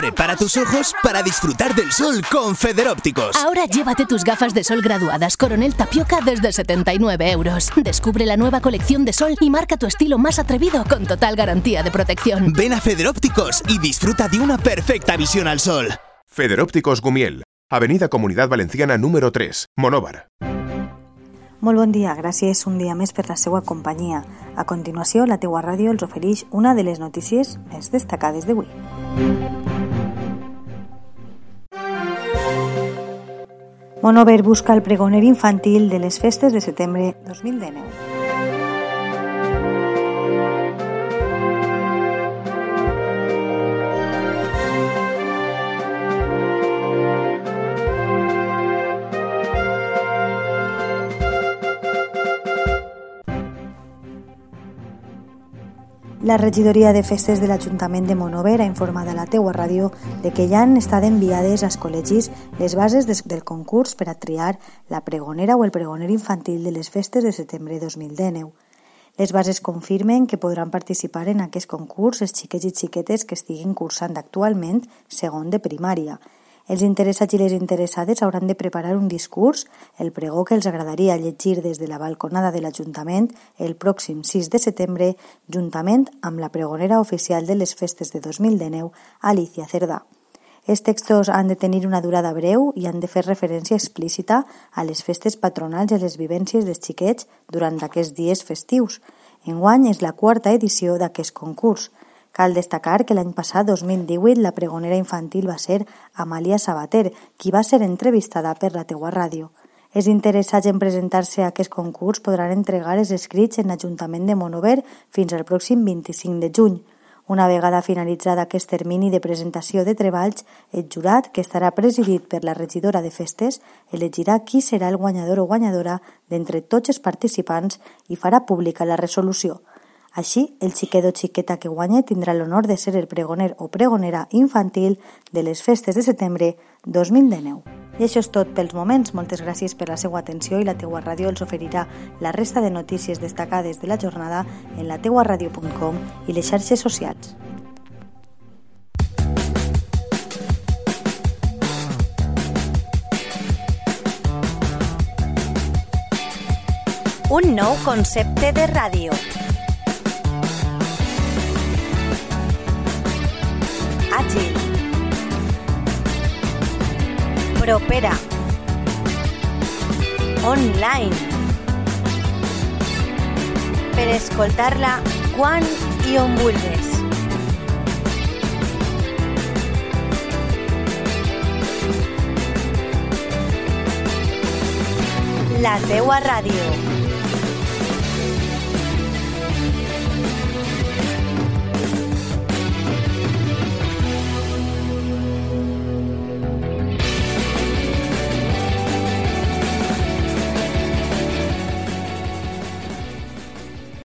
Prepara tus ojos para disfrutar del sol con Federópticos. Ahora llévate tus gafas de sol graduadas Coronel Tapioca desde 79 euros. Descubre la nueva colección de sol y marca tu estilo más atrevido con total garantía de protección. Ven a Federópticos y disfruta de una perfecta visión al sol. Federópticos Gumiel, Avenida Comunidad Valenciana número 3, Monóvar. Molt bon dia, gràcies un dia més per la seva companyia. A continuació, la teua ràdio els ofereix una de les notícies més destacades d'avui. Monover busca el pregoner infantil de les festes de setembre 2019. La regidoria de festes de l'Ajuntament de Monover ha informat a la teua ràdio de que ja han estat enviades als col·legis les bases del concurs per a triar la pregonera o el pregoner infantil de les festes de setembre 2019. Les bases confirmen que podran participar en aquest concurs els xiquets i xiquetes que estiguin cursant actualment segon de primària, els interessats i les interessades hauran de preparar un discurs, el pregó que els agradaria llegir des de la balconada de l'Ajuntament el pròxim 6 de setembre, juntament amb la pregonera oficial de les festes de 2019, Alicia Cerdà. Els textos han de tenir una durada breu i han de fer referència explícita a les festes patronals i a les vivències dels xiquets durant aquests dies festius. Enguany és la quarta edició d'aquest concurs. Cal destacar que l'any passat, 2018, la pregonera infantil va ser Amàlia Sabater, qui va ser entrevistada per la teua ràdio. Els interessats en presentar-se a aquest concurs podran entregar els escrits en l'Ajuntament de Monover fins al pròxim 25 de juny. Una vegada finalitzat aquest termini de presentació de treballs, el jurat, que estarà presidit per la regidora de festes, elegirà qui serà el guanyador o guanyadora d'entre tots els participants i farà pública la resolució. Així, el xiquet o xiqueta que guanye tindrà l'honor de ser el pregoner o pregonera infantil de les festes de setembre 2019. I això és tot pels moments. Moltes gràcies per la seva atenció i la teua ràdio els oferirà la resta de notícies destacades de la jornada en la teuaradio.com i les xarxes socials. Un nou concepte de ràdio propera, online, per escoltar-la quan i on vulguis. La teua ràdio.